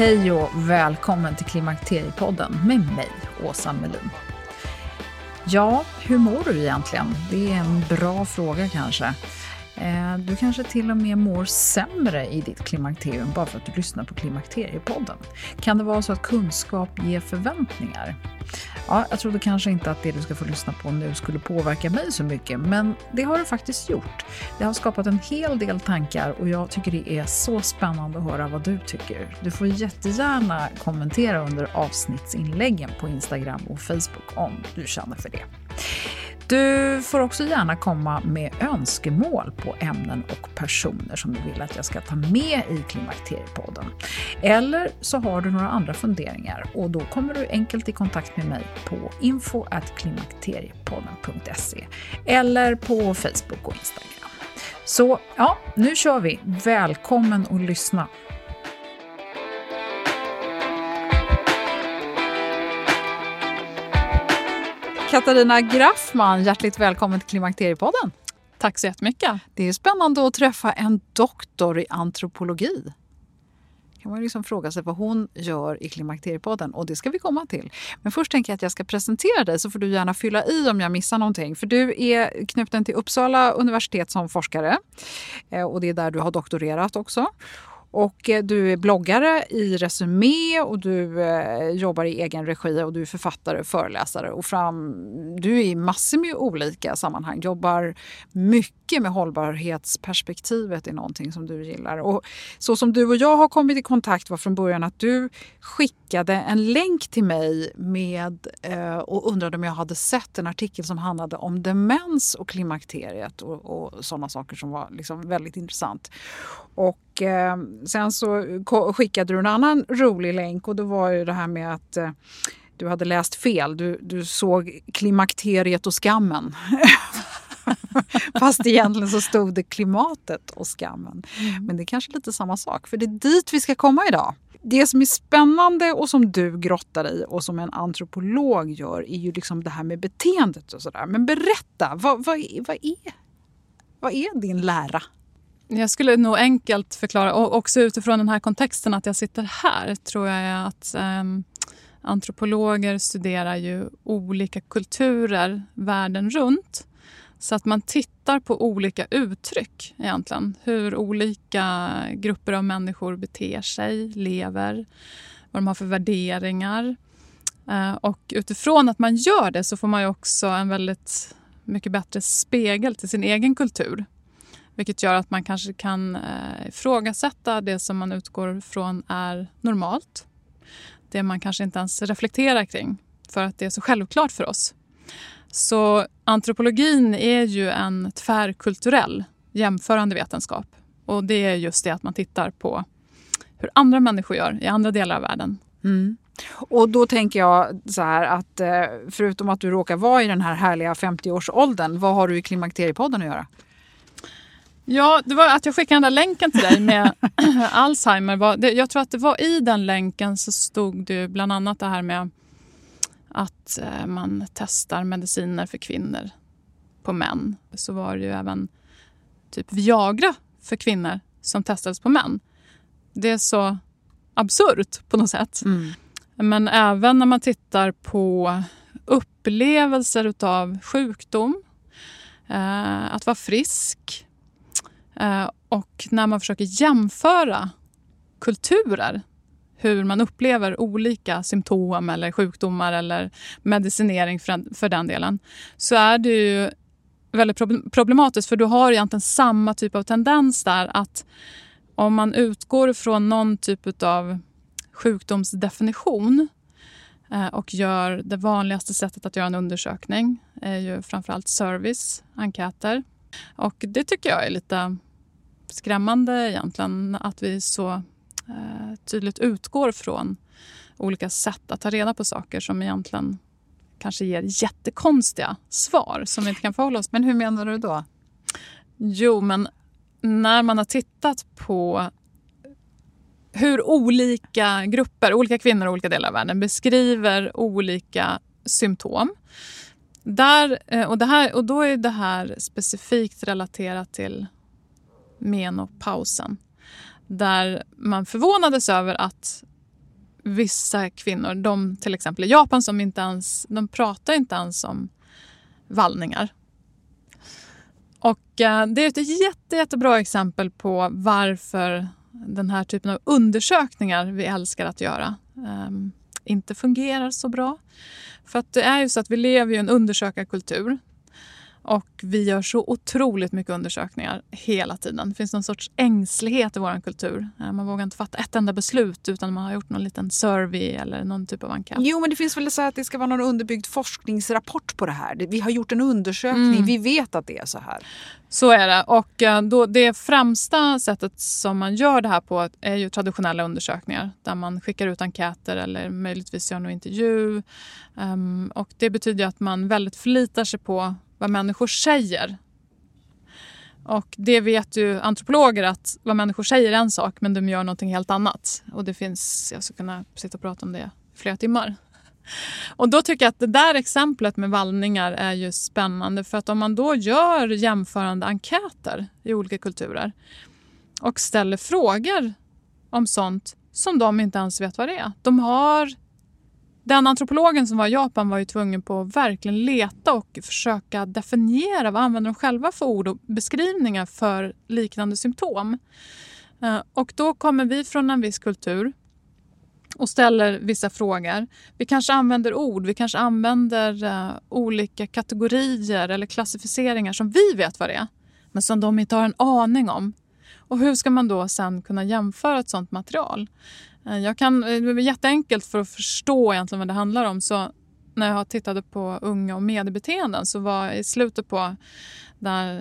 Hej och välkommen till Klimakteriepodden med mig, Åsa Melin. Ja, hur mår du egentligen? Det är en bra fråga kanske. Eh, du kanske till och med mår sämre i ditt klimakterium bara för att du lyssnar på Klimakteriepodden. Kan det vara så att kunskap ger förväntningar? Ja, jag trodde kanske inte att det du ska få lyssna på nu skulle påverka mig så mycket, men det har det faktiskt gjort. Det har skapat en hel del tankar och jag tycker det är så spännande att höra vad du tycker. Du får jättegärna kommentera under avsnittsinläggen på Instagram och Facebook om du känner för det. Du får också gärna komma med önskemål på ämnen och personer som du vill att jag ska ta med i Klimakteriepodden. Eller så har du några andra funderingar och då kommer du enkelt i kontakt med mig på info.klimakteriepodden.se eller på Facebook och Instagram. Så ja, nu kör vi. Välkommen att lyssna. Katarina Graffman, hjärtligt välkommen till Klimakteriepodden. Tack så jättemycket. Det är spännande att träffa en doktor i antropologi. kan man liksom fråga sig vad hon gör i Klimakteriepodden och det ska vi komma till. Men först tänker jag att jag ska presentera dig så får du gärna fylla i om jag missar någonting. För du är knuten till Uppsala universitet som forskare Eh, och det är där du har doktorerat också. Och eh, du är bloggare i Resumé och du eh, jobbar i egen regi och du är författare, föreläsare och fram, du är i massor med olika sammanhang. Jobbar mycket med hållbarhetsperspektivet är någonting som du gillar. Och så som du och jag har kommit i kontakt var från början att du skickar skickade en länk till mig med eh, och undrade om jag hade sett en artikel som handlade om demens och klimakteriet och, och sådana saker som var liksom väldigt intressant. Och eh, sen så skickade du en annan rolig länk och det var ju det här med att eh, du hade läst fel. Du, du såg klimakteriet och skammen. Fast egentligen så stod det klimatet och skammen. Men det är kanske lite samma sak, för det är dit vi ska komma idag. Det som är spännande och som du grottar i och som en antropolog gör är ju liksom det här med beteendet och sådär. Men berätta, vad, vad, är- vad, är, vad är din lära? Jag skulle nog enkelt förklara, och också utifrån den här kontexten att jag sitter här, tror jag att um antropologer studerar ju olika kulturer världen runt. Så att man tittar på olika uttryck egentligen. Hur olika grupper av människor beter sig, lever, vad de har för värderingar. Eh, och utifrån att man gör det så får man ju också en väldigt mycket bättre spegel till sin egen kultur. Vilket gör att man kanske kan eh, ifrågasätta det som man utgår från är normalt. Det man kanske inte ens reflekterar kring för att det är så självklart för oss. Så antropologin är ju en tvärkulturell jämförande vetenskap Och det är just det att man tittar på hur andra människor gör i andra delar av världen. Mm. Och då tänker jag så här att eh, förutom att du råkar vara i den här härliga 50-årsåldern, vad har du i Klimakteriepodden att göra? Ja, det var att jag skickade den där länken till dig med Alzheimer. Jag tror att det var i den länken så stod det bland annat det här med att eh, man testar mediciner för kvinnor på män. Så var det ju även typ Viagra för kvinnor som testades på män. Det är så absurt på något sätt. Mm. Men även när man tittar på upplevelser av sjukdom, eh, att vara frisk eh, och när man försöker jämföra kulturer hur man upplever olika symptom eller sjukdomar eller medicinering för den delen så är det ju väldigt problematiskt för du har egentligen samma typ av tendens där att om man utgår från någon typ av sjukdomsdefinition eh, och gör det vanligaste sättet att göra en undersökning är ju framförallt service, enkäter. Och det tycker jag är lite skrämmande egentligen att vi så tydligt utgår från olika sätt att ta reda på saker som egentligen kanske ger jättekonstiga svar som vi inte kan förhålla oss Men hur menar du då? Jo, men när man har tittat på hur olika grupper, olika kvinnor i olika delar av världen beskriver olika symptom. Där, eh, och, det här, och då är det här specifikt relaterat till menopausen. Där man förvånades över att vissa kvinnor, de till exempel i Japan, som inte ens, de pratar inte ens om vallningar. Och eh, det är ett jätte, jättebra exempel på varför den här typen av undersökningar vi älskar att göra eh, inte fungerar så bra. För att det är ju så att vi lever i en undersökarkultur och vi gör så otroligt mycket undersökningar hela tiden. Det finns någon sorts ängslighet i vår kultur. Eh, man vågar inte fatta ett enda beslut utan man har gjort någon liten survey eller någon typ av enkät. Jo, men det finns väl så att det ska vara någon underbyggd forskningsrapport på det här. Vi har gjort en undersökning, mm. vi vet att det är så här. Så är det. Och eh, då det främsta sättet som man gör det här på är ju traditionella undersökningar där man skickar ut enkäter eller möjligtvis gör någon intervju. Um, och det betyder att man väldigt förlitar sig på vad människor säger. Och det vet ju antropologer att vad människor säger är en sak men de gör någonting helt annat. Och det finns, jag skulle kunna sitta och prata om det i flera timmar. Och då tycker jag att det där exemplet med vallningar är ju spännande för att om man då gör jämförande enkäter i olika kulturer och ställer frågor om sånt som de inte ens vet vad det är. De har den antropologen som var i Japan var ju tvungen på att verkligen leta och försöka definiera vad använder de själva för ord och beskrivningar för liknande symptom. Eh, och då kommer vi från en viss kultur och ställer vissa frågor. Vi kanske använder ord, vi kanske använder uh, olika kategorier eller klassificeringar som vi vet vad det är men som de inte har en aning om. Och hur ska man då sen kunna jämföra ett sånt material? Eh, jag kan, eh, det är jätteenkelt för att förstå egentligen vad det handlar om. Så när jag tittade på unga och mediebeteenden så var i slutet på där,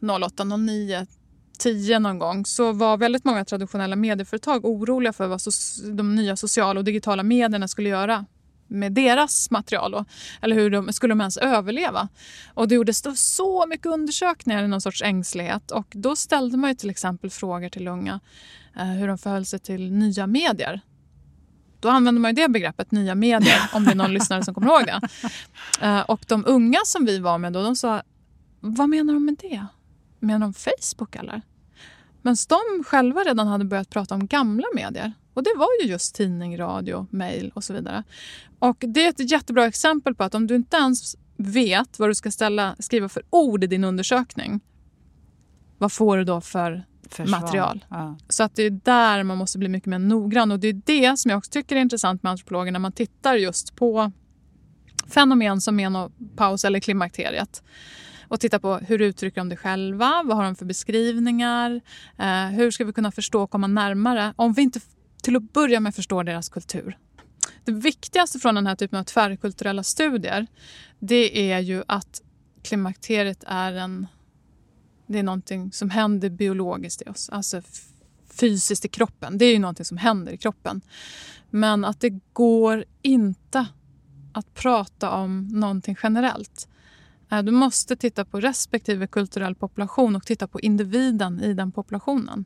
eh, 08, 09, 10 någon gång så var väldigt många traditionella medieföretag oroliga för vad de nya sociala och digitala medierna skulle göra med deras material och, eller hur de skulle de ens överleva. Och det gjordes så mycket undersökningar i någon sorts ängslighet och då ställde man ju till exempel frågor till unga hur de förhöll sig till nya medier. Då använder man ju det begreppet, nya medier, om det är någon lyssnare som kommer ihåg det. Eh, och de unga som vi var med då, de sa, vad menar de med det? Menar de Facebook eller? Men de själva redan hade börjat prata om gamla medier. Och det var ju just tidning, radio, mejl och så vidare. Och det är ett jättebra exempel på att om du inte ens vet vad du ska ställa, skriva för ord i din undersökning, vad får du då för Försvar. material? Ja. Så att det är där man måste bli mycket mer noggrann. Och det är det som jag också tycker är intressant med antropologer när man tittar just på fenomen som menopaus eller klimakteriet och titta på hur uttrycker de det själva, vad har de för beskrivningar, eh, hur ska vi kunna förstå och komma närmare om vi inte till att börja med förstår deras kultur. Det viktigaste från den här typen av tvärkulturella studier det är ju att klimakteriet är en det är någonting som händer biologiskt i oss, alltså fysiskt i kroppen. Det är ju någonting som händer i kroppen. Men att det går inte att prata om någonting generellt. Eh, du måste titta på respektive kulturell population och titta på individen i den populationen.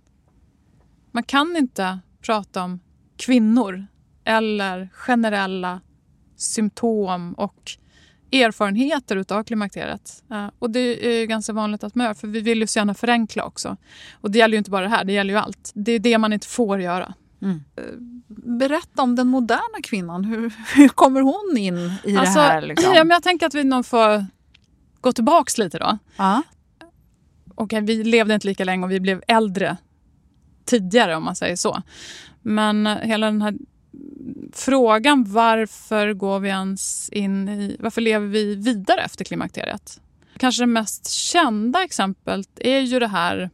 Man kan inte prata om kvinnor eller generella symptom och erfarenheter av klimakteriet. Och det är ganska vanligt att man gör, för vi vill ju så gärna förenkla också. Och det gäller ju inte bara det här, det gäller ju allt. Det är det man inte får göra. Mm. Eh, berätta om den moderna kvinnan. Hur, hur kommer hon in i alltså, det här? Liksom? Ja, men jag tänker att vi nog får gå tillbaks lite då. Ja. Okay, vi levde inte lika länge och vi blev äldre tidigare om man säger så. Men eh, hela den här frågan varför går vi ens in i, varför lever vi vidare efter klimakteriet? Kanske det mest kända exemplet är ju det här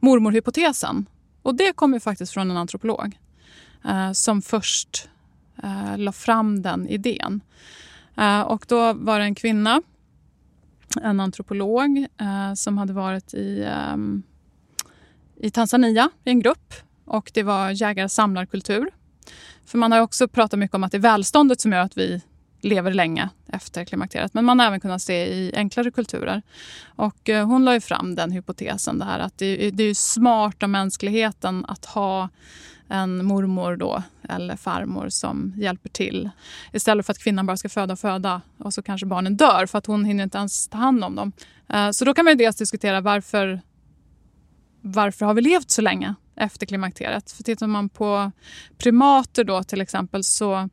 mormorhypotesen. Och det kommer faktiskt från en antropolog eh, som först eh, la fram den idén. Eh, och då var det en kvinna, en antropolog eh, som hade varit i, eh, i Tanzania i en grupp. Och det var jägar-samlarkultur. För man har också pratat mycket om att det är välståndet som gör att vi lever länge efter klimakteriet. Men man har även kunnat se i enklare kulturer. Och eh, hon la ju fram den hypotesen, det här att det, det är smart av mänskligheten att ha en mormor då, eller farmor som hjälper till. Istället för att kvinnan bara ska föda och föda och så kanske barnen dör för att hon hinner inte ens ta hand om dem. Eh, så då kan man ju dels diskutera varför, varför har vi levt så länge? Efter klimakteriet. För tittar man på primater då till exempel så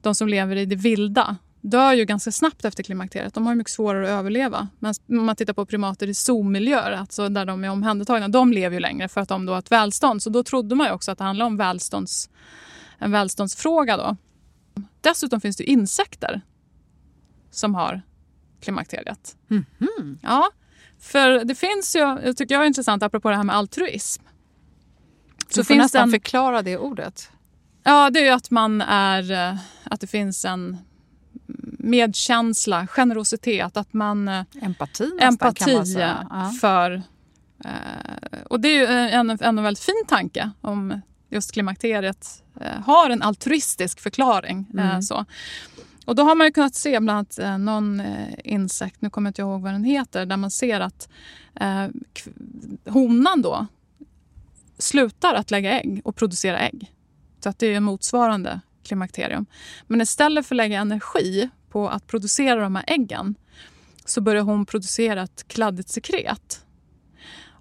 de som lever i det vilda dör ju ganska snabbt efter klimakteriet. De har mycket svårare att överleva. Men om man tittar på primater i zoomiljöer, alltså där de är omhändertagna, de lever ju längre för att de då har ett välstånd. Så då trodde man ju också att det handlade om välstånds, en välståndsfråga. Då. Dessutom finns det insekter som har klimakteriet. Mm -hmm. Ja, för det finns ju, tycker jag är intressant apropå det här med altruism. Så du får finns nästan en... förklara det ordet. Ja, det är att man är... Eh, att det finns en medkänsla, generositet. Att man, eh, empati nästan, empati kan man säga. Ja. för... Eh, och det är ju en, en väldigt fin tanke om just klimakteriet har en altruistisk förklaring. Mm. Så. Och då har man kunnat se bland annat någon insekt, nu kommer jag inte ihåg vad den heter, där man ser att eh, honan då slutar att lägga ägg och producera ägg. Så att det är motsvarande klimakterium. Men istället för att lägga energi på att producera de här äggen så börjar hon producera ett kladdigt sekret.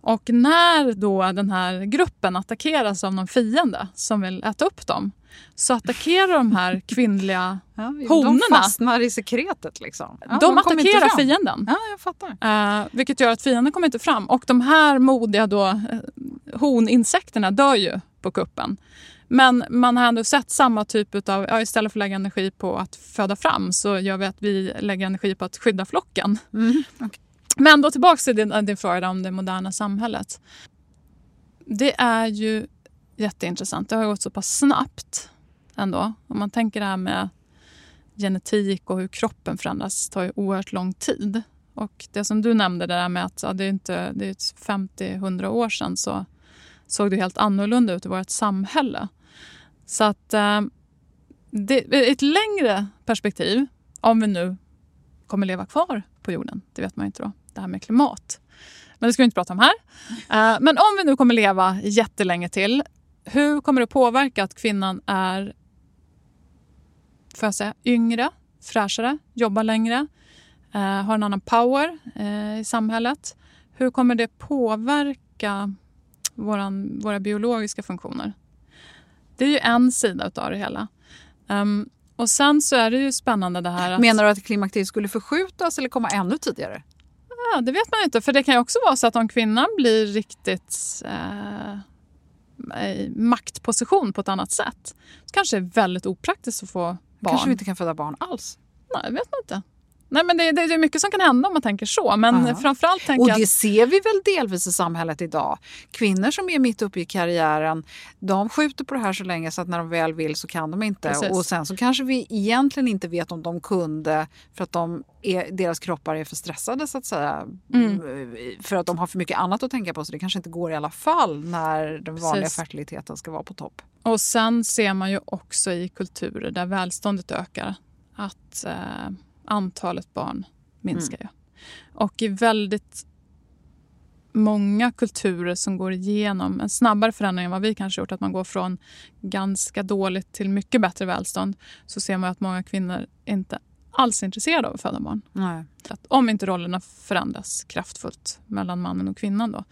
Och när då den här gruppen attackeras av någon fiende som vill äta upp dem så attackerar de här kvinnliga ja, honorna. De fastnar i sekretet. Liksom. Ja, de, de attackerar fienden. Ja, jag fattar. Uh, vilket gör att fienden kommer inte fram. Och de här modiga då, uh, honinsekterna dör ju på kuppen. Men man har ändå sett samma typ av, ja, istället för att lägga energi på att föda fram så gör vi att vi lägger energi på att skydda flocken. Mm, okay. Men då tillbaka till din, äh, din fråga om det moderna samhället. Det är ju jätteintressant. Det har gått så pass snabbt ändå. Om man tänker det här med genetik och hur kroppen förändras tar ju oerhört lång tid. Och det som du nämnde, det där med att ja, det är, inte, det är 50-100 år sedan så såg det helt annorlunda ut i vårt samhälle. Så att eh, det, ett längre perspektiv, om vi nu kommer leva kvar på jorden, det vet man inte då, det här med klimat. Men det ska vi inte prata om här. Eh, men om vi nu kommer leva jättelänge till, hur kommer det påverka att kvinnan är får jag säga, yngre, fräschare, jobbar längre, eh, har en annan power eh, i samhället? Hur kommer det påverka våran, våra biologiska funktioner? Det är ju en sida av det hela. Um, och sen så är det ju spännande det här att... Menar du att klimakteriet skulle förskjutas eller komma ännu tidigare? Ja, det vet man inte. För det kan ju också vara så att om kvinnan blir riktigt eh, i maktposition på ett annat sätt så kanske det är väldigt opraktiskt att få barn. Kanske vi inte kan föda barn alls? Nej, det vet man inte. Nej, men det, det, det är mycket som kan hända om man tänker så. Men Ja. framförallt tänker Och det att ser vi väl delvis i samhället idag. Kvinnor som är mitt uppe i karriären, de skjuter på det här så länge så att när de väl vill så kan de inte. Precis. Och sen så kanske vi egentligen inte vet om de kunde för att de är, deras kroppar är för stressade så att säga. Mm. För att de har för mycket annat att tänka på så det kanske inte går i alla fall när den vanliga Precis. fertiliteten ska vara på topp. Och sen ser man ju också i kulturer där välståndet ökar att eh, antalet barn minskar. ju. Och i väldigt många kulturer som går igenom en snabbare förändring än vad vi kanske gjort, att man går från ganska dåligt till mycket bättre välstånd, så ser man att många kvinnor inte alls är intresserade av att föda barn. Nej. Att om inte rollerna förändras kraftfullt mellan mannen och kvinnan. Då.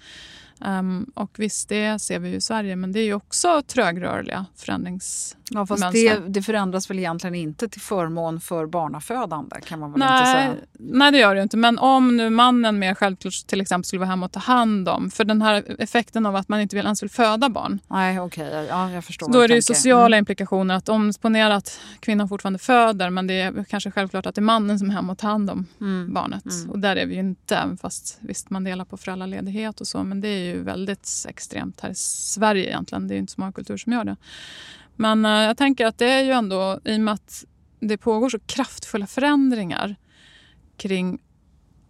Ehm, och visst, det ser vi i Sverige, men det är ju också trögrörliga förändringsmönster. Ja, fast det, det förändras väl egentligen inte till förmån för barnafödande kan man väl inte Nej, säga. nej, det gör det inte. Men om nu mannen mer självklart till exempel skulle vara hemma och ta hand om, för den här effekten av att man inte vill, ens vill föda barn, Nej, okej. Ja, jag förstår. då är det ju sociala implikationer. Att om ponera att kvinnan fortfarande föder, men det är kanske självklart att det är mannen som är hemma och tar hand om Mm. barnet. Och där är vi ju inte, även fast visst man delar på föräldraledighet och så, men det är ju väldigt extremt här i Sverige egentligen. Det är ju inte så många kulturer som gör det. Men eh, jag tänker att det är ju ändå, i och med att det pågår så kraftfulla förändringar kring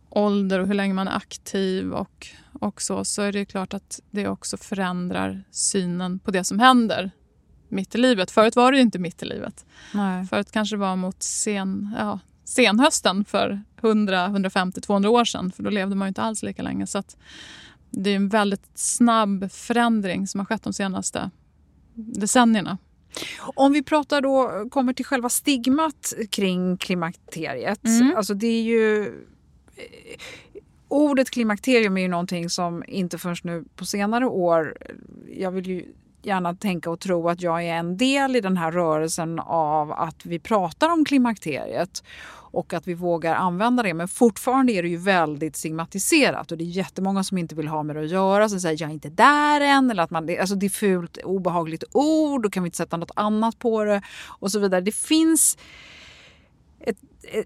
ålder och hur länge man är aktiv och, och så, så är det ju klart att det också förändrar synen på det som händer mitt i livet. Förut var det ju inte mitt i livet. Nej. Förut kanske det var mot sen, ja, senhösten för 100, 150, 200 år sedan. För då levde man ju inte alls lika länge. Så att det är en väldigt snabb förändring som har skett de senaste decennierna. Om vi pratar då, kommer till själva stigmat kring klimakteriet. Mm. Alltså det är ju... eh, Ordet klimakterium är ju någonting som inte förrän nu på senare år... Jag vill ju gärna tänka och tro att jag är en del i den här rörelsen av att vi pratar om klimakteriet och att vi vågar använda det. Men fortfarande är det ju väldigt stigmatiserat och det är jättemånga som inte vill ha med det att göra. Som säger jag är inte där än eller att man, alltså det är fult, obehagligt ord Då kan vi inte sätta något annat på det och så vidare. Det finns ett,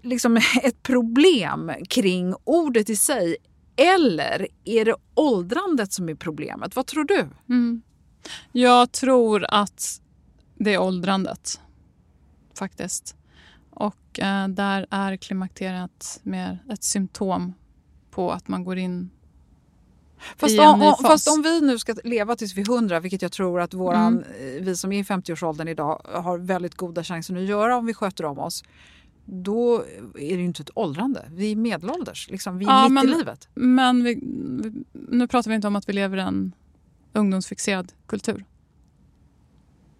liksom ett problem kring ordet i sig. Eller är det åldrandet som är problemet? Vad tror du? Mm. Jag tror att det är åldrandet, faktiskt. Och eh, där är klimakteriet mer ett symptom på att man går in Fast i en om, fas. fast om vi nu ska leva tills vi är 100, vilket jag tror att våran, eh, vi som är i 50-årsåldern idag har väldigt goda chanser att göra om vi sköter om oss. Då är det ju inte ett åldrande. Vi är medelålders. Liksom. Vi är Ja, mitt i men- livet. Men vi, vi- nu pratar vi inte om att vi lever i en ungdomsfixerad kultur.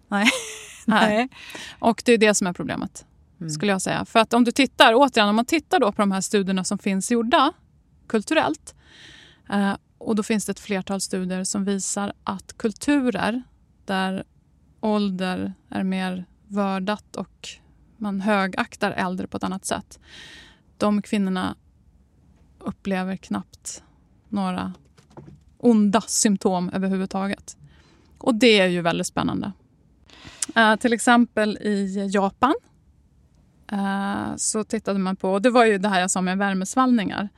Nej. Nej. Och det är det som är problemet, Mm. skulle jag säga. För att om du tittar, återigen, om man tittar då på de här studierna som finns gjorda kulturellt. Eh, och då finns det ett flertal studier som visar att kulturer där ålder är mer vördat och man högaktar äldre på ett annat sätt. De kvinnorna upplever knappt några onda symptom överhuvudtaget. Och det är ju väldigt spännande. Eh, till exempel i Japan Eh, så tittade man på, och det var ju det här jag sa med värmesvallningar.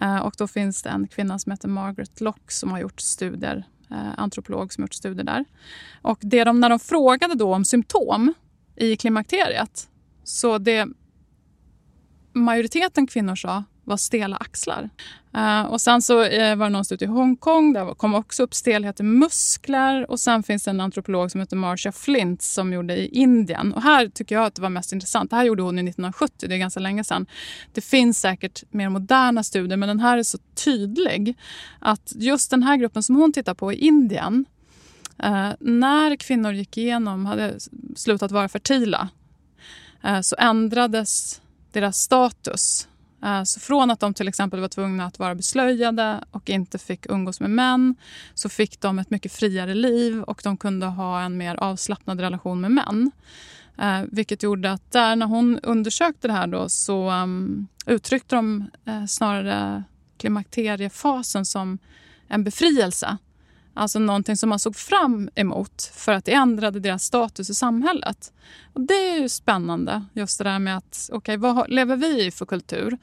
Eh, och då finns det en kvinna som heter Margaret Lock som har gjort studier, eh, antropolog som har gjort studier där. Och det de, när de frågade då om symptom i klimakteriet så det majoriteten kvinnor sa var stela axlar. Uh, och sen så uh, var det någon studie i Hongkong. Där kom också upp stelhet i muskler. Och sen finns det en antropolog som heter Marcia Flint som gjorde i Indien. Och här tycker jag att det var mest intressant. Det här gjorde hon i 1970, det är ganska länge sedan. Det finns säkert mer moderna studier, men den här är så tydlig. Att just den här gruppen som hon tittar på i Indien. uh, när kvinnor gick igenom, hade slutat vara fertila, så ändrades deras status. Eh, så från att de till exempel var tvungna att vara beslöjade och inte fick umgås med män så fick de ett mycket friare liv och de kunde ha en mer avslappnad relation med män. Eh, vilket gjorde att där när hon undersökte det här då så um, uttryckte de eh, snarare klimakteriefasen som en befrielse Alltså någonting som man såg fram emot för att det ändrade deras status i samhället. Och det är ju spännande, just det där med att okej, okay, vad lever vi i för kultur?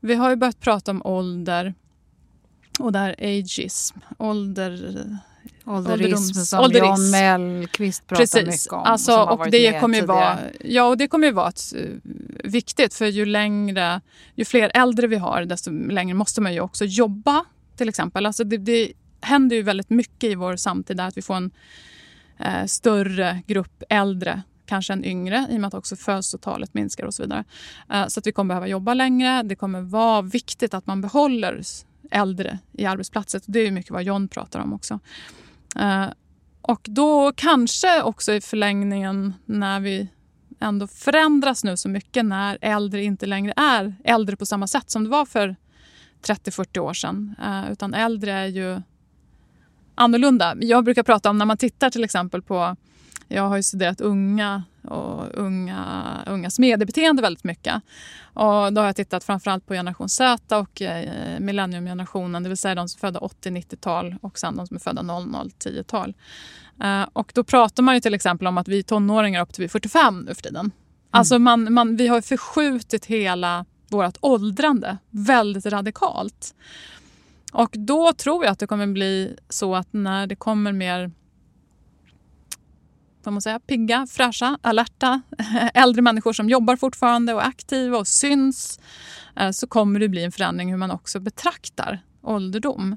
Vi har ju börjat prata om ålder och där ageism, ålder... Ålderism som ålderism. Jan Mellqvist pratar Precis. mycket om. Alltså, och, det kommer ju vara, ja, och det kommer ju vara ett, uh, viktigt för ju längre, ju fler äldre vi har desto längre måste man ju också jobba till exempel. Alltså det, det händer ju väldigt mycket i vår samtid där att vi får en eh, större grupp äldre kanske en yngre i och med att också födelsetalet minskar och så vidare. Eh, så att vi kommer behöva jobba längre. Det kommer vara viktigt att man behåller äldre i arbetsplatser. Det är mycket vad John pratar om också. Eh, och då kanske också i förlängningen när vi ändå förändras nu så mycket när äldre inte längre är äldre på samma sätt som det var för 30-40 år sedan. Eh, utan äldre är ju annorlunda. Jag brukar prata om när man tittar till exempel på jag har ju studerat unga och unga, ungas mediebeteende väldigt mycket. Och då har jag tittat framförallt på generation Z och eh, millenniumgenerationen, det vill säga de som är födda 80-90-tal och sen de som är födda 00-10-tal. Eh, och då pratar man ju till exempel om att vi är tonåringar upp till 45 nu för tiden. Mm. Alltså man, man, vi har förskjutit hela vårt åldrande väldigt radikalt. Och då tror jag att det kommer bli så att när det kommer mer vad man säga, pigga, fräscha, alerta äldre människor som jobbar fortfarande och är aktiva och syns eh, så kommer det bli en förändring hur man också betraktar ålderdom.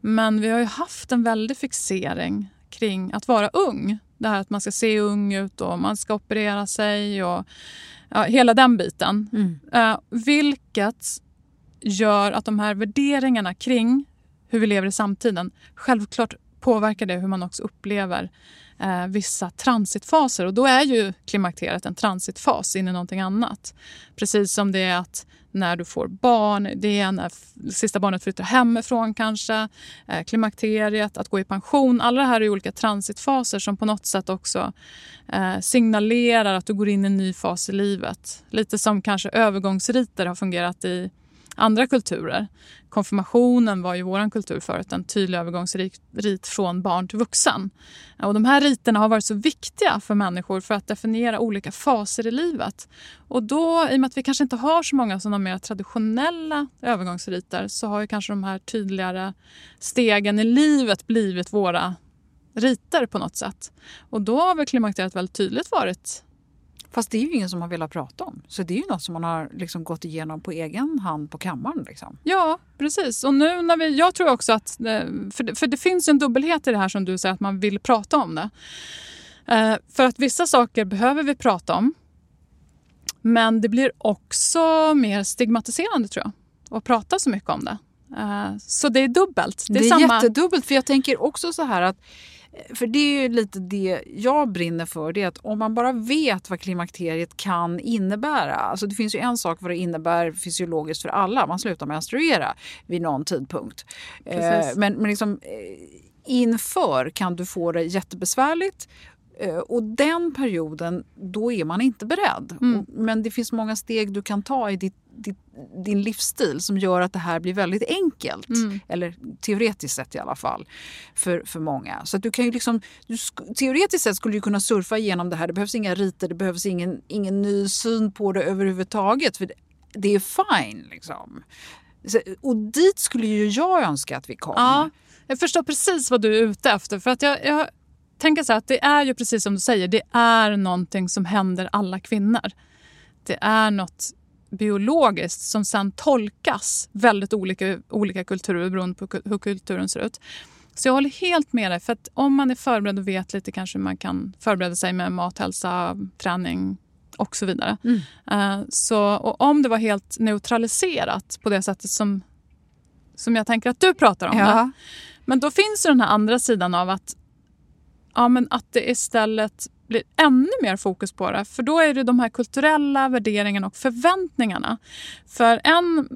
Men vi har ju haft en väldig fixering kring att vara ung. Det här att man ska se ung ut och man ska operera sig och ja, hela den biten. Mm. Uh, vilket gör att de här värderingarna kring hur vi lever i samtiden självklart påverkar det hur man också upplever eh, vissa transitfaser. Och då är ju klimakteriet en transitfas in i någonting annat. Precis som det är att när du får barn, det är när sista barnet flyttar hemifrån kanske, eh, klimakteriet, att gå i pension. Alla det här är olika transitfaser som på något sätt också eh, signalerar att du går in i en ny fas i livet. Lite som kanske övergångsriter har fungerat i andra kulturer. Konfirmationen var i vår kultur förut en tydlig övergångsrit från barn till vuxen. Och de här riterna har varit så viktiga för människor för att definiera olika faser i livet. Och då, i och med att vi kanske inte har så många sådana mer traditionella övergångsriter så har ju kanske de här tydligare stegen i livet blivit våra riter på något sätt. Och då har väl klimakteriet väldigt tydligt varit Fast det är ju ingen som har velat prata om. Så det är ju något som man har liksom gått igenom på egen hand på kammaren. Liksom. Ja, precis. Och nu när vi, jag tror också att... För det, för det finns en dubbelhet i det här som du säger, att man vill prata om det. Eh, för att vissa saker behöver vi prata om. Men det blir också mer stigmatiserande tror jag. Att prata så mycket om det. Eh, så det är dubbelt. Det är, det är samma... jättedubbelt. För jag tänker också så här att för det är ju lite det jag brinner för. Det är att om man bara vet vad klimakteriet kan innebära. Alltså det finns ju en sak vad det innebär fysiologiskt för alla. Man slutar menstruera vid någon tidpunkt. Eh, men, men liksom, eh, inför kan du få det jättebesvärligt Eh, och den perioden, då är man inte beredd. Mm. Men det finns många steg du kan ta i ditt, din livsstil som gör att det här blir väldigt enkelt. Mm. Eller teoretiskt sett i alla fall. För, för många. Så du kan ju liksom, du, teoretiskt sett skulle du kunna surfa igenom det här. Det behövs inga riter, det behövs ingen, ingen ny syn på det överhuvudtaget. För det, det är fine liksom. Så, och dit skulle ju jag önska att vi kom. Ja, jag förstår precis vad du är ute efter. För att jag, jag tänka så här, att det är ju precis som du säger, det är någonting som händer alla kvinnor. Det är något biologiskt som sen tolkas väldigt olika olika kulturer beroende på hur kulturen ser ut. Så jag håller helt med dig. För att om man är förberedd och vet lite kanske man kan förbereda sig med mat, hälsa, träning och så vidare. Mm. Uh, så, och om det var helt neutraliserat på det sättet som, som jag tänker att du pratar om. Ja. Men då finns den här andra sidan av att ja, men att det istället blir ännu mer fokus på det. För då är det de här kulturella värderingarna och förväntningarna. För en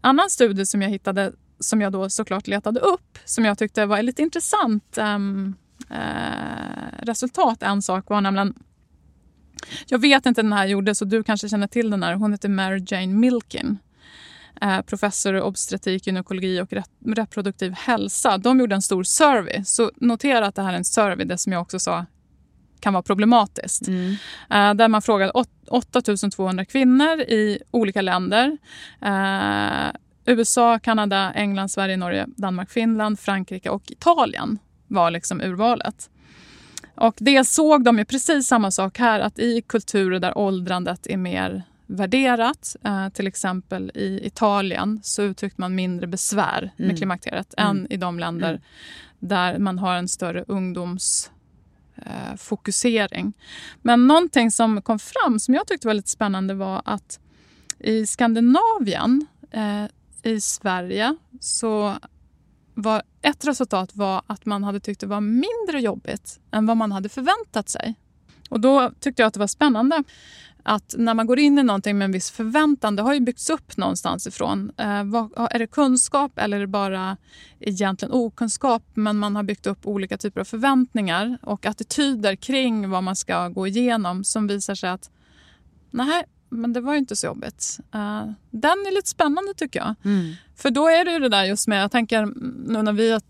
annan studie som jag hittade, som jag då såklart letade upp, som jag tyckte var ett lite intressant um, uh, resultat. En sak var nämligen jag vet inte när den här gjordes och du kanske känner till den här. Hon heter Mary Jane Milkin. Eh, professor i obstetrik, gynekologi och reproduktiv hälsa. De gjorde en stor survey. Så notera att det här är en survey, det som jag också sa kan vara problematiskt. Mm. Eh, där man frågade 8200 kvinnor i olika länder. Eh, USA, Kanada, England, Sverige, Norge, Danmark, Finland, Frankrike och Italien var liksom urvalet. Och det såg de ju precis samma sak här, att i kulturer där åldrandet är mer värderat. Eh, till exempel i Italien så uttryckte man mindre besvär med mm. klimakteriet mm. än i de länder mm. där man har en större ungdomsfokusering. Eh, Men någonting som kom fram som jag tyckte var lite spännande var att i Skandinavien, eh, i Sverige, så var ett resultat var att man hade tyckt det var mindre jobbigt än vad man hade förväntat sig. Och då tyckte jag att det var spännande att när man går in i någonting med en viss förväntan, det har ju byggts upp någonstans ifrån. Eh, vad, är det kunskap eller är det bara egentligen okunskap? Men man har byggt upp olika typer av förväntningar och attityder kring vad man ska gå igenom som visar sig att nej, men det var ju inte så jobbigt. Uh, den är lite spännande tycker jag. Mm. För då är det ju det där just med, jag tänker nu när vi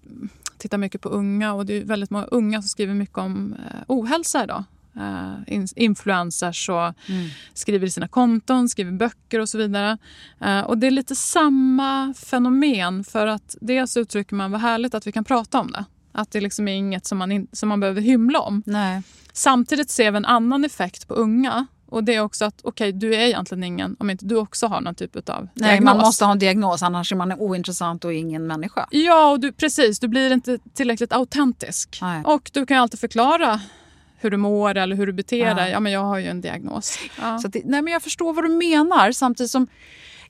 tittar mycket på unga och det är väldigt många unga som skriver mycket om uh, ohälsa idag uh, influencers och mm. skriver i sina konton, skriver böcker och så vidare. Uh, och Det är lite samma fenomen för att dels uttrycker man vad härligt att vi kan prata om det. Att det liksom är inget som man, in, som man behöver hymla om. Nej. Samtidigt ser vi en annan effekt på unga och det är också att okej, okay, du är egentligen ingen om inte du också har någon typ av Nej, diagnos. man måste ha en diagnos annars är man ointressant och ingen människa. Ja, och du, precis. Du blir inte tillräckligt autentisk. Nej. Och du kan alltid förklara hur du mår eller hur du beter ja. dig. Ja, men jag har ju en diagnos. Ja. Så det, nej, men jag förstår vad du menar samtidigt som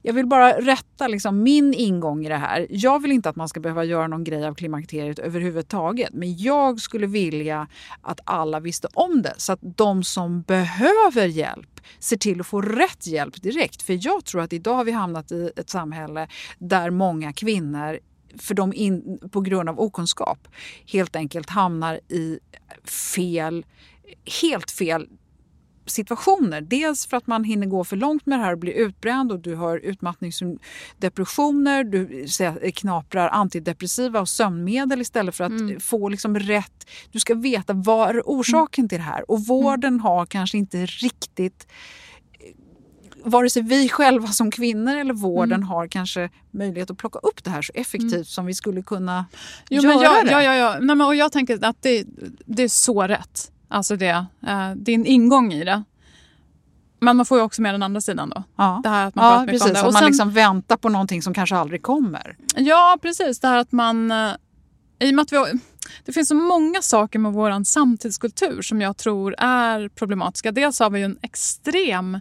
Jag vill bara rätta liksom min ingång i det här. Jag vill inte att man ska behöva göra någon grej av klimakteriet överhuvudtaget. Men jag skulle vilja att alla visste om det så att de som behöver hjälp ser till att få rätt hjälp direkt. För jag tror att idag har vi hamnat i ett samhälle där många kvinnor för de in, på grund av okunskap helt enkelt hamnar i fel, helt fel situationer. Dels för att man hinner gå för långt med det här och blir utbränd och du har utmattningsdepressioner, du knaprar antidepressiva och sömnmedel istället för att mm. få liksom rätt... Du ska veta vad är orsaken mm. till det här och vården mm. har kanske inte riktigt vare sig vi själva som kvinnor eller vården mm. har kanske möjlighet att plocka upp det här så effektivt mm. som vi skulle kunna jo, göra jag, det. Ja, ja, ja. Nej, men, och jag tänker att det, det är så rätt. Alltså det, eh, din ingång i det. Men man får ju också med den andra sidan då. Ja, det här att man ja precis. Om det. Och man sen, liksom väntar på någonting som kanske aldrig kommer. Ja, precis. Det här att man... Eh, I och att vi har, det finns så många saker med vår samtidskultur som jag tror är problematiska. Dels har vi ju en extrem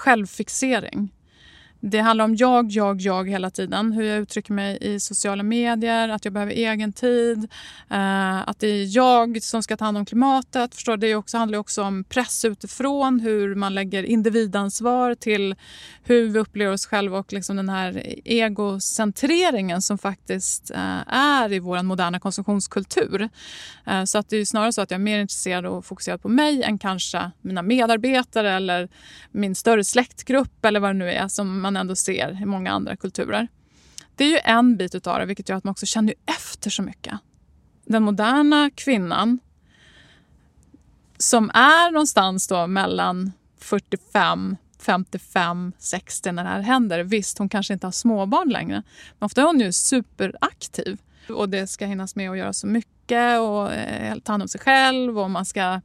självfixering. Det handlar om jag, jag, jag hela tiden. Hur jag uttrycker mig i sociala medier, att jag behöver egen tid. Eh, att det är jag som ska ta hand om klimatet. Förstår Det också, handlar också om press utifrån, hur man lägger individansvar till hur vi upplever oss själva och liksom den här egocentreringen som faktiskt eh, är i vår moderna konsumtionskultur. Eh, så att det är snarare så att jag är mer intresserad och fokuserad på mig än kanske mina medarbetare eller min större släktgrupp eller vad det nu är som man ändå ser i många andra kulturer. Det är ju en bit av det, vilket gör att man också känner efter så mycket. Den moderna kvinnan som är någonstans då mellan 45 55, 60 när det här händer. Visst, hon kanske inte har småbarn längre, men ofta är hon ju superaktiv. Och det ska hinnas med att göra så mycket och eh, ta hand om sig själv och man ska...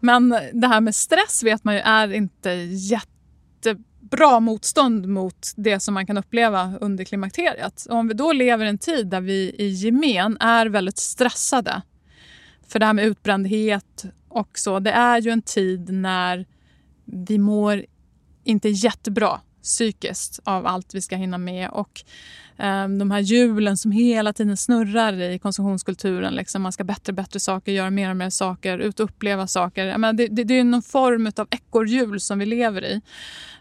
Men det här med stress vet man ju är inte jätte bra motstånd mot det som man kan uppleva under klimakteriet. Och om vi då lever i en tid där vi i gemen är väldigt stressade för det här med utbrändhet och så, det är ju en tid när vi mår inte jättebra psykiskt av allt vi ska hinna med. Och eh, de här hjulen som hela tiden snurrar i konsumtionskulturen. Liksom man ska bättre bättre saker, göra mer och mer saker, ut och uppleva saker. menar, det, det, det, är någon form av ekorrhjul som vi lever i.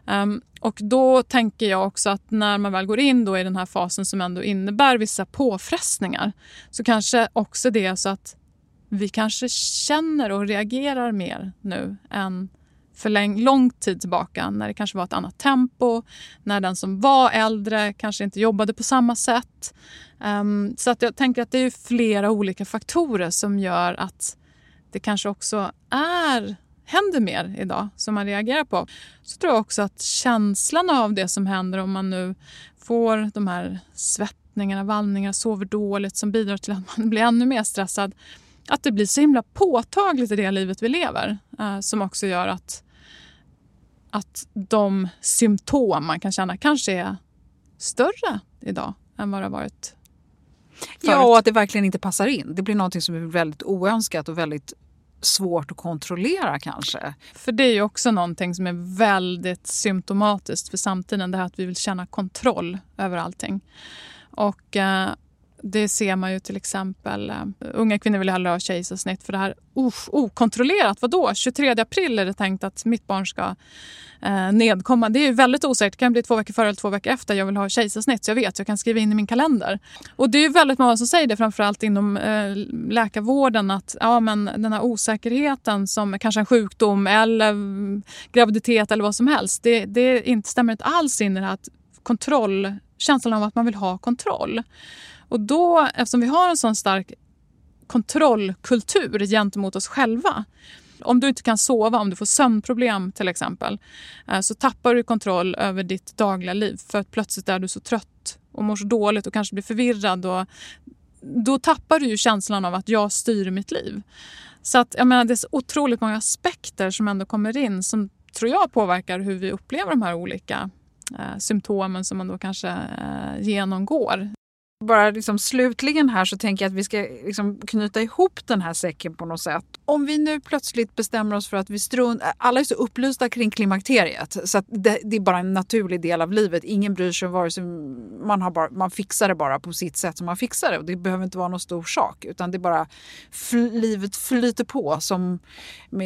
Um, och då tänker jag också att när man väl går in då i den här fasen som ändå innebär vissa påfrestningar så kanske också det är så att vi kanske känner och reagerar mer nu än för lång, lång tid tillbaka när det kanske var ett annat tempo, när den som var äldre kanske inte jobbade på samma sätt. Um, så att jag tänker att det är flera olika faktorer som gör att det kanske också är händer mer idag som man reagerar på. Så tror jag också att känslan av det som händer om man nu får de här svettningarna, vallningarna, sover dåligt som bidrar till att man blir ännu mer stressad. Att det blir så himla påtagligt i det livet vi lever eh, som också gör att att de symptom man kan känna kanske är större idag än vad det har varit förut. Ja, och att det verkligen inte passar in. Det blir något som är väldigt oönskat och väldigt svårt att kontrollera kanske. För det är ju också någonting som är väldigt symptomatiskt för samtiden. Det här att vi vill känna kontroll över allting. Och eh, det ser man ju till exempel. Eh, unga kvinnor vill hellre ha kejsarsnitt för det här uh, okontrollerat. Vadå? 23 april är det tänkt att mitt barn ska eh, nedkomma. Det är ju väldigt osäkert. Det kan bli två veckor före eller två veckor efter jag vill ha kejsarsnitt. Så jag vet, jag kan skriva in i min kalender. Och det är väldigt många som säger det, framförallt inom eh, läkarvården, att ja, men den här osäkerheten som kanske en sjukdom eller mm, graviditet eller vad som helst. Det, det inte, stämmer inte alls in i det här kontroll, känslan av att man vill ha kontroll. Och då, eftersom vi har en sån stark kontrollkultur gentemot oss själva om du inte kan sova, om du får sömnproblem till exempel eh, så tappar du kontroll över ditt dagliga liv för att plötsligt är du så trött och mår så dåligt och kanske blir förvirrad. Och då tappar du ju känslan av att jag styr mitt liv. Så att, jag menar, det är så otroligt många aspekter som ändå kommer in som tror jag påverkar hur vi upplever de här olika eh, symptomen som man då kanske eh, genomgår bara liksom slutligen här så tänker jag att vi ska liksom knyta ihop den här säcken på något sätt. Om vi nu plötsligt bestämmer oss för att vi struntar... Alla är så upplysta kring klimakteriet så att det, det, är bara en naturlig del av livet. Ingen bryr sig vare sig... Man, har bara, man fixar det bara på sitt sätt som man fixar det och det behöver inte vara någon stor sak utan det är bara fl livet flyter på som,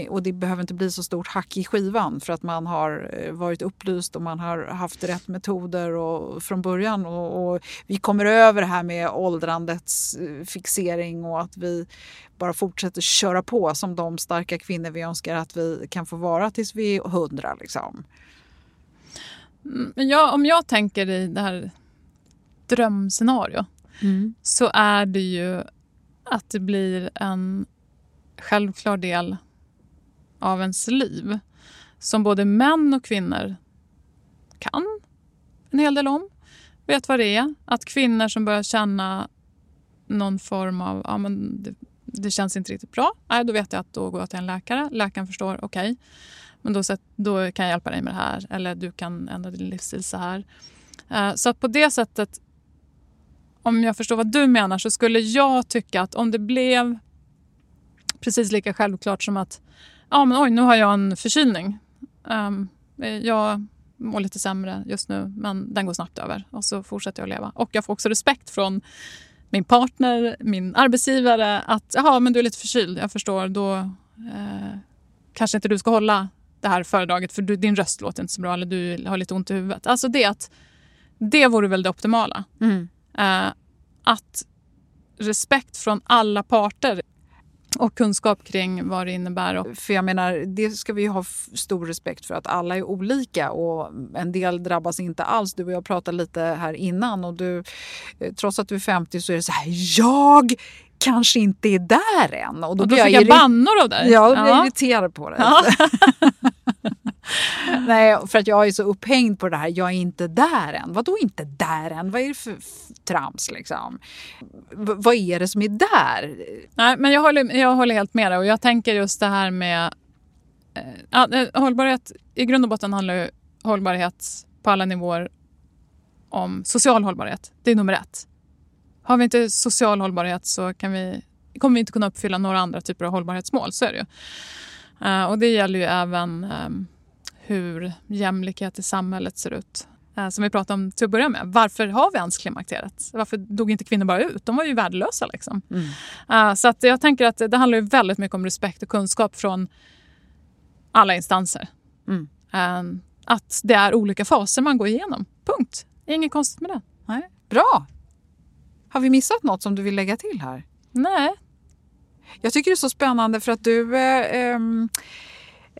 och det behöver inte bli så stort hack i skivan för att man har eh, varit upplyst och man har haft rätt metoder och, från början och, och vi kommer över det här med åldrandets eh, fixering och att vi bara fortsätter köra på som de starka kvinnor vi önskar att vi kan få vara tills vi är hundra. Liksom. Mm, ja, om jag tänker i det här drömscenario mm. så är det ju att det blir en självklar del av ens liv som både män och kvinnor kan en hel del om. Vet vad det är. Att kvinnor som börjar känna någon form av... Ja, men det, det känns inte riktigt bra. Nej, då vet jag att då går jag till en läkare. Läkaren förstår. Okej, okay, men då, då kan jag hjälpa dig med det här. Eller du kan ändra din livsstil så här. Uh, så att på det sättet, om jag förstår vad du menar, så skulle jag tycka att om det blev precis lika självklart som att ja, men oj, nu har jag en förkylning. Um, jag mår lite sämre just nu, men den går snabbt över. Och så fortsätter jag att leva. Och jag får också respekt från min partner, min arbetsgivare att jaha, men du är lite förkyld. Jag förstår, då eh, kanske inte du ska hålla det här föredraget för du, din röst låter inte så bra eller du har lite ont i huvudet. Alltså det att det vore väl det optimala. Mm. Eh, att respekt från alla parter och kunskap kring vad det innebär. För jag menar, det ska vi ha stor respekt för att alla är olika och en del drabbas inte alls. Du och jag pratade lite här innan och du, eh, trots att du är 50 så är det så här, jag kanske inte är där än. Och då, och då jag, jag bannor av dig? Ja, då blir jag irriterad på det. Ja. Nej, för att jag är så upphängd på det här. Jag är inte där än. Vadå inte där än? Vad är det för trams liksom? V vad är det som är där? Nej, men jag håller, jag håller helt med dig och jag tänker just det här med eh, hållbarhet. I grund och botten handlar ju hållbarhet på alla nivåer om social hållbarhet. Det är nummer ett. Har vi inte social hållbarhet så kan vi, kommer vi inte kunna uppfylla några andra typer av hållbarhetsmål. Så är det ju. Eh, och det gäller ju även ehm, hur jämlikhet i samhället ser ut. Uh, som vi pratade om till att börja med. Varför har vi ens klimakteriet? Varför dog inte kvinnor bara ut? De var ju värdelösa. Liksom. Mm. Uh, så att jag tänker att det handlar ju väldigt mycket om respekt och kunskap från alla instanser. Mm. Ehm, att det är olika faser man går igenom. Punkt. Inget konstigt med det. Nej. Bra! Har vi missat något som du vill lägga till här? Nej. Jag tycker det är så spännande för att du eh,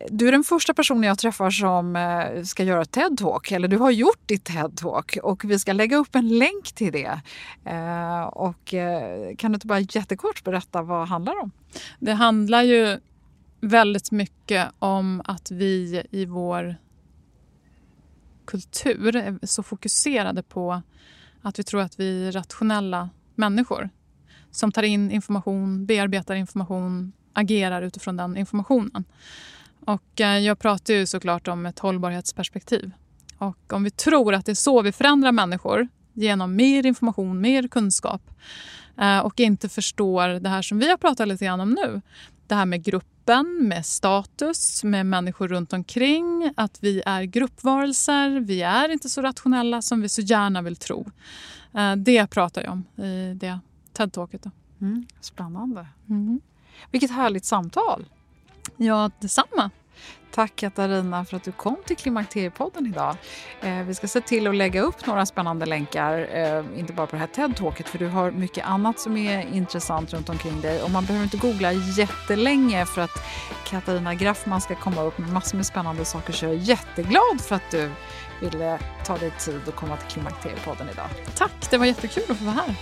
du är den första personen jag träffar som eh, ska göra TED-talk, eller du har gjort ditt TED-talk och vi ska lägga upp en länk till det. Eh, och eh, kan du inte bara jättekort berätta vad det handlar om? Det handlar ju väldigt mycket om att vi i vår kultur är så fokuserade på att vi tror att vi är rationella människor som tar in information, bearbetar information, agerar utifrån den informationen. Och eh, jag pratar ju såklart om ett hållbarhetsperspektiv. Och om vi tror att det är så vi förändrar människor genom mer information, mer kunskap eh, och inte förstår det här som vi har pratat lite grann om nu. Det här med gruppen, med status, med människor runt omkring. Att vi är gruppvarelser, vi är inte så rationella som vi så gärna vill tro. Eh, det pratar jag om i det TED-talket. Mm, spännande. Mm. Vilket härligt samtal. Ja, detsamma. Tack Katarina för att du kom till Klimakteriepodden idag. Eh, vi ska se till att lägga upp några spännande länkar, eh, inte bara på det här TED-talket för du har mycket annat som är intressant runt omkring dig. Och man behöver inte googla jättelänge för att Katarina Graffman ska komma upp med massor med spännande saker så jag är jätteglad för att du ville ta dig tid att komma till Klimakteriepodden idag. Tack, det var jättekul att få vara här.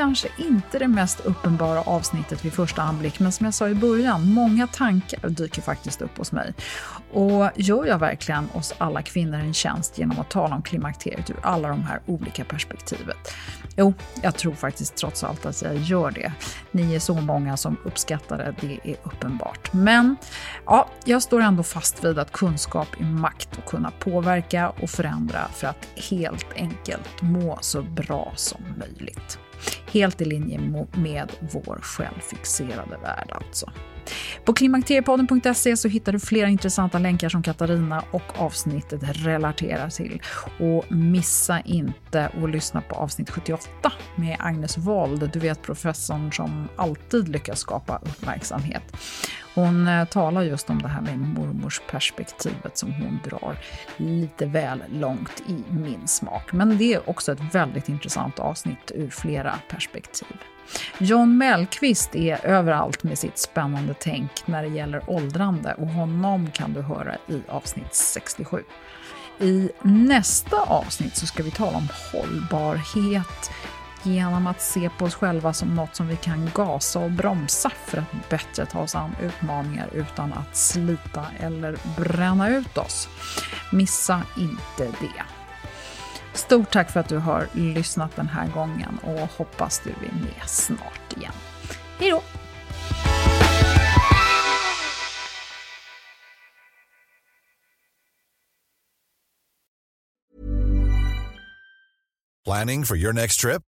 Kanske inte det mest uppenbara avsnittet vid första anblick, men som jag sa i början, många tankar dyker faktiskt upp hos mig. Och gör jag verkligen oss alla kvinnor en tjänst genom att tala om klimakteriet ur alla de här olika perspektivet? Jo, jag tror faktiskt trots allt att jag gör det. Ni är så många som uppskattar det, det är uppenbart. Men ja, jag står ändå fast vid att kunskap är makt och kunna påverka och förändra för att helt enkelt må så bra som möjligt. Helt i linje med vår självfixerade värld alltså. På klimakteriepodden.se så hittar du flera intressanta länkar som Katarina och avsnittet relaterar till. Och missa inte att lyssna på avsnitt 78 med Agnes Wold, du vet professorn som alltid lyckas skapa uppmärksamhet. Hon eh, talar just om det här med mormorsperspektivet som hon drar lite väl långt i min smak. Men det är också ett väldigt intressant avsnitt ur flera perspektiv. John Mellqvist är överallt med sitt spännande tänk när det gäller åldrande och honom kan du höra i avsnitt 67. I nästa avsnitt så ska vi tala om hållbarhet, genom att se på oss själva som något som vi kan gasa och bromsa för att bättre ta oss an utmaningar utan att slita eller bränna ut oss. Missa inte det. Stort tack för att du har lyssnat den här gången och hoppas du är med snart igen. Hej då! Planning for your next trip?